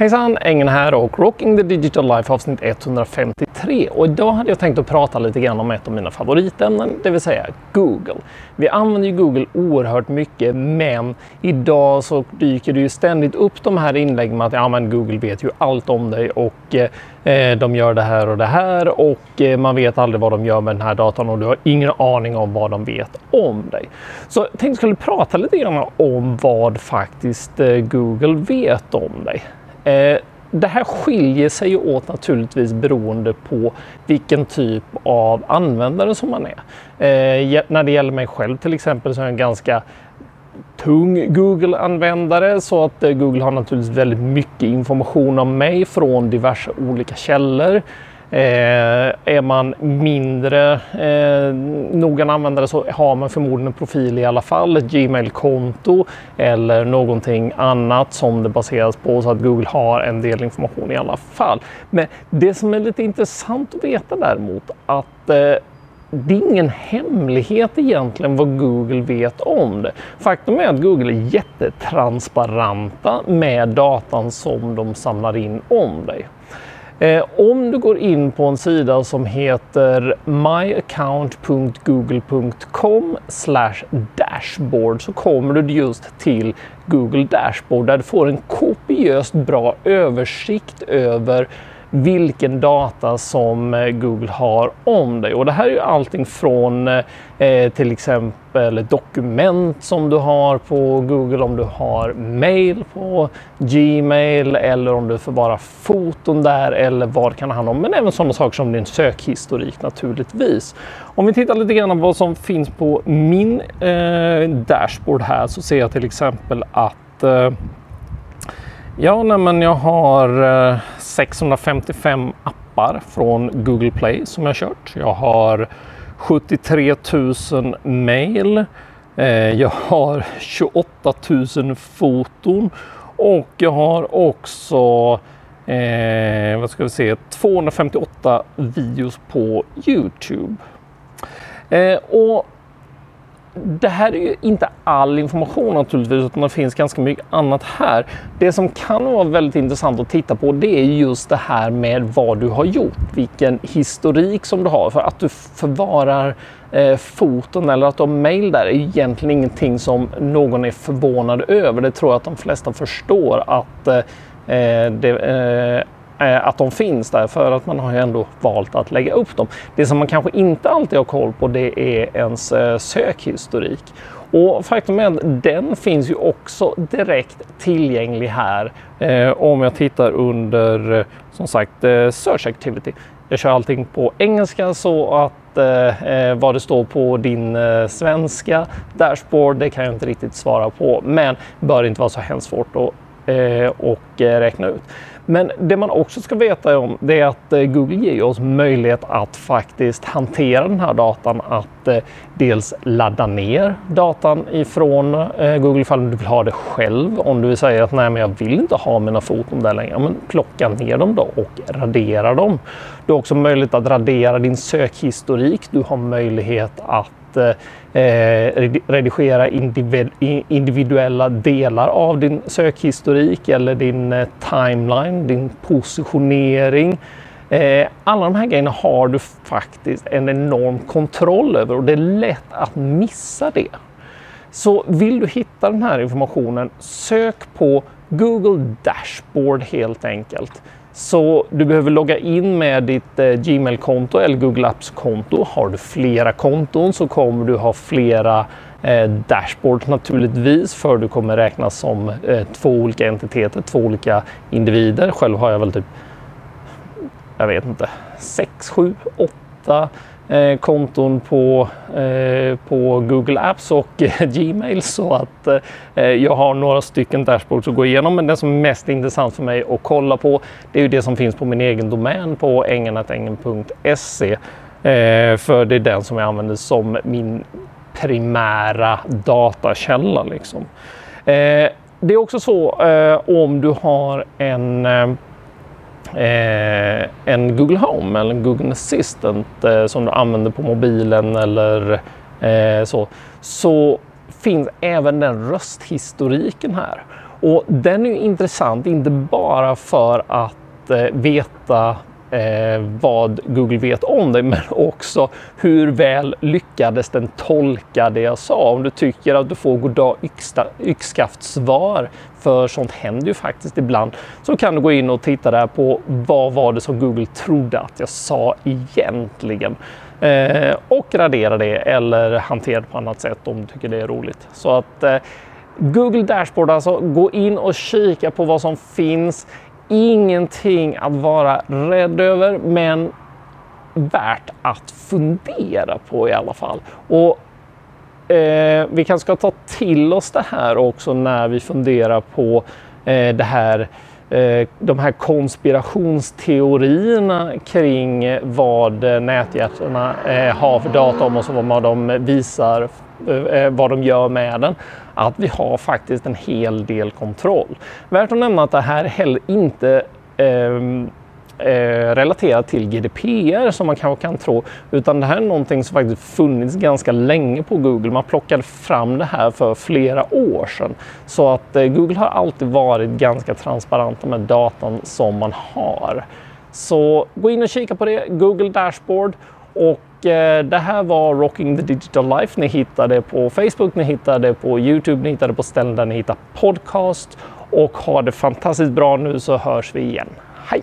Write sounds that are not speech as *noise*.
Hejsan, Engen här och Rocking the Digital Life avsnitt 153. Och idag hade jag tänkt att prata lite grann om ett av mina favoritämnen, det vill säga Google. Vi använder ju Google oerhört mycket, men idag så dyker det ju ständigt upp de här inläggen med att ja, men Google vet ju allt om dig och eh, de gör det här och det här och eh, man vet aldrig vad de gör med den här datan och du har ingen aning om vad de vet om dig. Så jag tänkte att jag skulle prata lite grann om vad faktiskt eh, Google vet om dig. Eh, det här skiljer sig åt naturligtvis beroende på vilken typ av användare som man är. Eh, när det gäller mig själv till exempel så är jag en ganska tung Google-användare så att eh, Google har naturligtvis väldigt mycket information om mig från diverse olika källor. Eh, är man mindre eh, noggrann användare så har man förmodligen en profil i alla fall, ett Gmail-konto eller någonting annat som det baseras på så att Google har en del information i alla fall. Men det som är lite intressant att veta däremot att eh, det är ingen hemlighet egentligen vad Google vet om det. Faktum är att Google är jättetransparenta med datan som de samlar in om dig. Eh, om du går in på en sida som heter myaccount.google.com dashboard så kommer du just till Google Dashboard där du får en kopiöst bra översikt över vilken data som eh, Google har om dig. Och det här är ju allting från eh, eh till exempel dokument som du har på Google, om du har mail på Gmail eller om du förvarar foton där eller vad det kan handla om. Men även sådana saker som din sökhistorik naturligtvis. Om vi tittar lite grann på vad som finns på min eh, dashboard här så ser jag till exempel att eh, Ja, nej, men jag har eh, 655 appar från Google Play som jag kört. Jag har 73 000 mail. Eh, jag har 28 000 foton och jag har också eh, vad ska vi se, 258 videos på Youtube. Eh, och det här är ju inte all information naturligtvis, utan det finns ganska mycket annat här. Det som kan vara väldigt intressant att titta på, det är just det här med vad du har gjort, vilken historik som du har. För att du förvarar eh, foton eller att du har mail där är egentligen ingenting som någon är förvånad över. Det tror jag att de flesta förstår att eh, eh det, eh, Eh, att de finns där för att man har ju ändå valt att lägga upp dem. Det som man kanske inte alltid har koll på det är ens eh, sökhistorik. Och faktum är att den finns ju också direkt tillgänglig här eh, om jag tittar under eh, som sagt eh, Search Activity. Jag kör allting på engelska så att eh, eh vad det står på din svenska dashboard det kan jag inte riktigt svara på men bör inte vara så hemskt svårt att och räkna ut. Men det man också ska veta om det är att eh, Google ger oss möjlighet att faktiskt hantera den här datan. Att eh, dels ladda ner datan ifrån eh, Google ifall du vill ha det själv. Om du vill säga att nej, men jag vill inte ha mina foton där längre. Men plocka ner dem då och radera dem. Du har också möjlighet att radera din sökhistorik. Du har möjlighet att eh, eh redigera individuella delar av din sökhistorik eller din eh, timeline, din positionering. Eh, alla de här grejerna har du faktiskt en enorm kontroll över och det är lätt att missa det. Så vill du hitta den här informationen, sök på Google Dashboard helt enkelt. Så du behöver logga in med ditt eh, Gmail-konto eller Google Apps-konto. Har du flera konton så kommer du ha flera eh, dashboards naturligtvis för du kommer räknas som eh, två olika entiteter, två olika individer. Själv har jag väl typ, jag vet inte, sex, sju, åtta eh, konton på, eh, på Google Apps och *laughs* Gmail så att eh, jag har några stycken dashboards att gå igenom. Men det som är mest intressant för mig att kolla på det är ju det som finns på min egen domän på engenatengen.se. Eh, för det är den som jag använder som min primära datakälla. Liksom. Eh, det är också så eh, om du har en eh, eh, en Google Home eller en Google Assistant eh, som du använder på mobilen eller eh, så, så finns även den rösthistoriken här. Och den är intressant, inte bara för att eh, veta eh, vad Google vet om dig, *laughs* men också hur väl lyckades den tolka det jag sa. Om du tycker att du får goddag yxskaft-svar, för sånt händer ju faktiskt ibland, så kan du gå in och titta där på vad var det som Google trodde att jag sa egentligen. Eh, och radera det eller hantera det på annat sätt om du tycker det är roligt. Så att eh, Google Dashboard alltså, gå in och kika på vad som finns ingenting att vara rädd över, men värt att fundera på i alla fall. Och eh, Vi kanske ska ta till oss det här också när vi funderar på eh, det här eh, de här konspirationsteorierna kring vad nätjättarna eh, har för data om oss och vad de visar, Eh, eh, vad de gör med den att vi har faktiskt en hel del kontroll. Värt att nämna att det här heller inte ehm, eh, relaterat till GDPR som man kanske kan tro, utan det här är någonting som faktiskt funnits ganska länge på Google. Man plockade fram det här för flera år sedan. Så att eh, Google har alltid varit ganska transparenta med datan som man har. Så gå in och kika på det, Google Dashboard och Eh, det här var Rocking the Digital Life. Ni hittar det på Facebook, ni hittar det på Youtube, ni hittar det på ställen där ni hittar podcast. Och ha det fantastiskt bra nu så hörs vi igen. Hej!